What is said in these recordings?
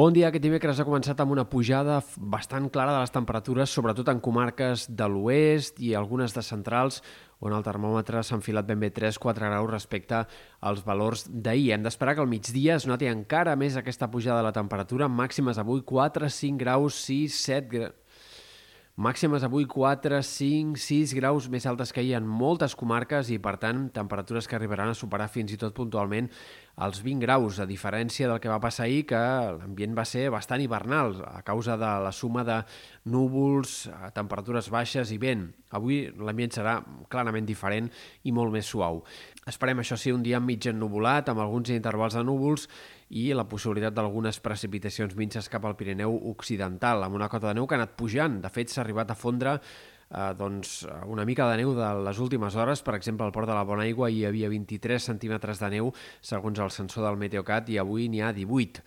Bon dia. Aquest dimecres ha començat amb una pujada bastant clara de les temperatures, sobretot en comarques de l'oest i algunes de centrals, on el termòmetre s'ha enfilat ben bé 3-4 graus respecte als valors d'ahir. Hem d'esperar que al migdia es noti encara més aquesta pujada de la temperatura, màximes avui 4, 5 graus, 6, 7 graus Màximes avui 4, 5, 6 graus més altes que ahir en moltes comarques i, per tant, temperatures que arribaran a superar fins i tot puntualment els 20 graus, a diferència del que va passar ahir, que l'ambient va ser bastant hivernal a causa de la suma de núvols, temperatures baixes i vent. Avui l'ambient serà clarament diferent i molt més suau. Esperem, això sí, un dia mig ennuvolat, amb alguns intervals de núvols i la possibilitat d'algunes precipitacions minces cap al Pirineu Occidental, amb una cota de neu que ha anat pujant. De fet, s'ha arribat a fondre eh, doncs, una mica de neu de les últimes hores. Per exemple, al port de la Bona Aigua hi havia 23 centímetres de neu, segons el sensor del Meteocat, i avui n'hi ha 18.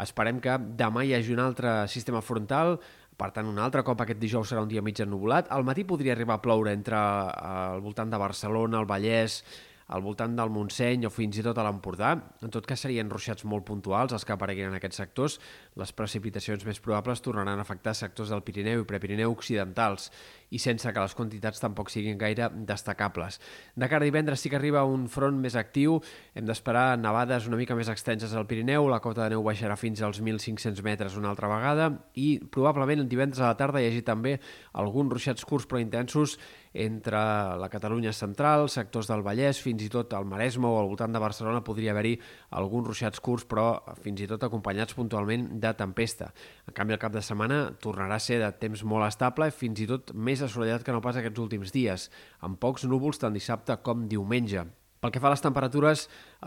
Esperem que demà hi hagi un altre sistema frontal, per tant, un altre cop aquest dijous serà un dia mig ennubulat. Al matí podria arribar a ploure entre eh, al voltant de Barcelona, el Vallès, al voltant del Montseny o fins i tot a l'Empordà. En tot cas, serien ruixats molt puntuals els que apareguin en aquests sectors. Les precipitacions més probables tornaran a afectar sectors del Pirineu i Prepirineu occidentals i sense que les quantitats tampoc siguin gaire destacables. De cara a divendres sí que arriba un front més actiu, hem d'esperar nevades una mica més extenses al Pirineu, la cota de neu baixarà fins als 1.500 metres una altra vegada i probablement el divendres a la tarda hi hagi també alguns ruixats curts però intensos entre la Catalunya central, sectors del Vallès, fins i tot al Maresme o al voltant de Barcelona podria haver-hi alguns ruixats curts, però fins i tot acompanyats puntualment de tempesta. En canvi, el cap de setmana tornarà a ser de temps molt estable, fins i tot més assolellat que no pas aquests últims dies, amb pocs núvols tant dissabte com diumenge. Pel que fa a les temperatures,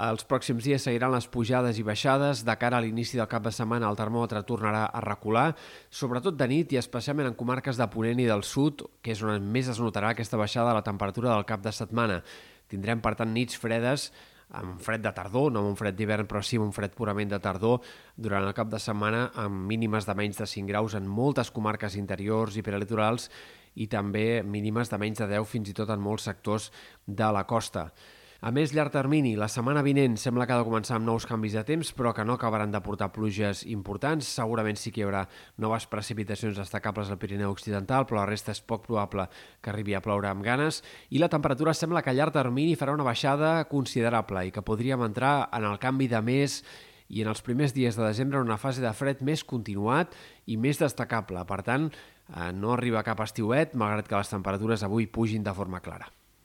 els pròxims dies seguiran les pujades i baixades. De cara a l'inici del cap de setmana, el termòmetre tornarà a recular, sobretot de nit i especialment en comarques de Ponent i del Sud, que és on més es notarà aquesta baixada de la temperatura del cap de setmana. Tindrem, per tant, nits fredes amb fred de tardor, no amb un fred d'hivern, però sí amb un fred purament de tardor, durant el cap de setmana amb mínimes de menys de 5 graus en moltes comarques interiors i prelitorals i també mínimes de menys de 10 fins i tot en molts sectors de la costa. A més, llarg termini, la setmana vinent sembla que ha de començar amb nous canvis de temps, però que no acabaran de portar pluges importants. Segurament sí que hi haurà noves precipitacions destacables al Pirineu Occidental, però la resta és poc probable que arribi a ploure amb ganes. I la temperatura sembla que a llarg termini farà una baixada considerable i que podríem entrar en el canvi de mes i en els primers dies de desembre en una fase de fred més continuat i més destacable. Per tant, eh, no arriba cap estiuet, malgrat que les temperatures avui pugin de forma clara.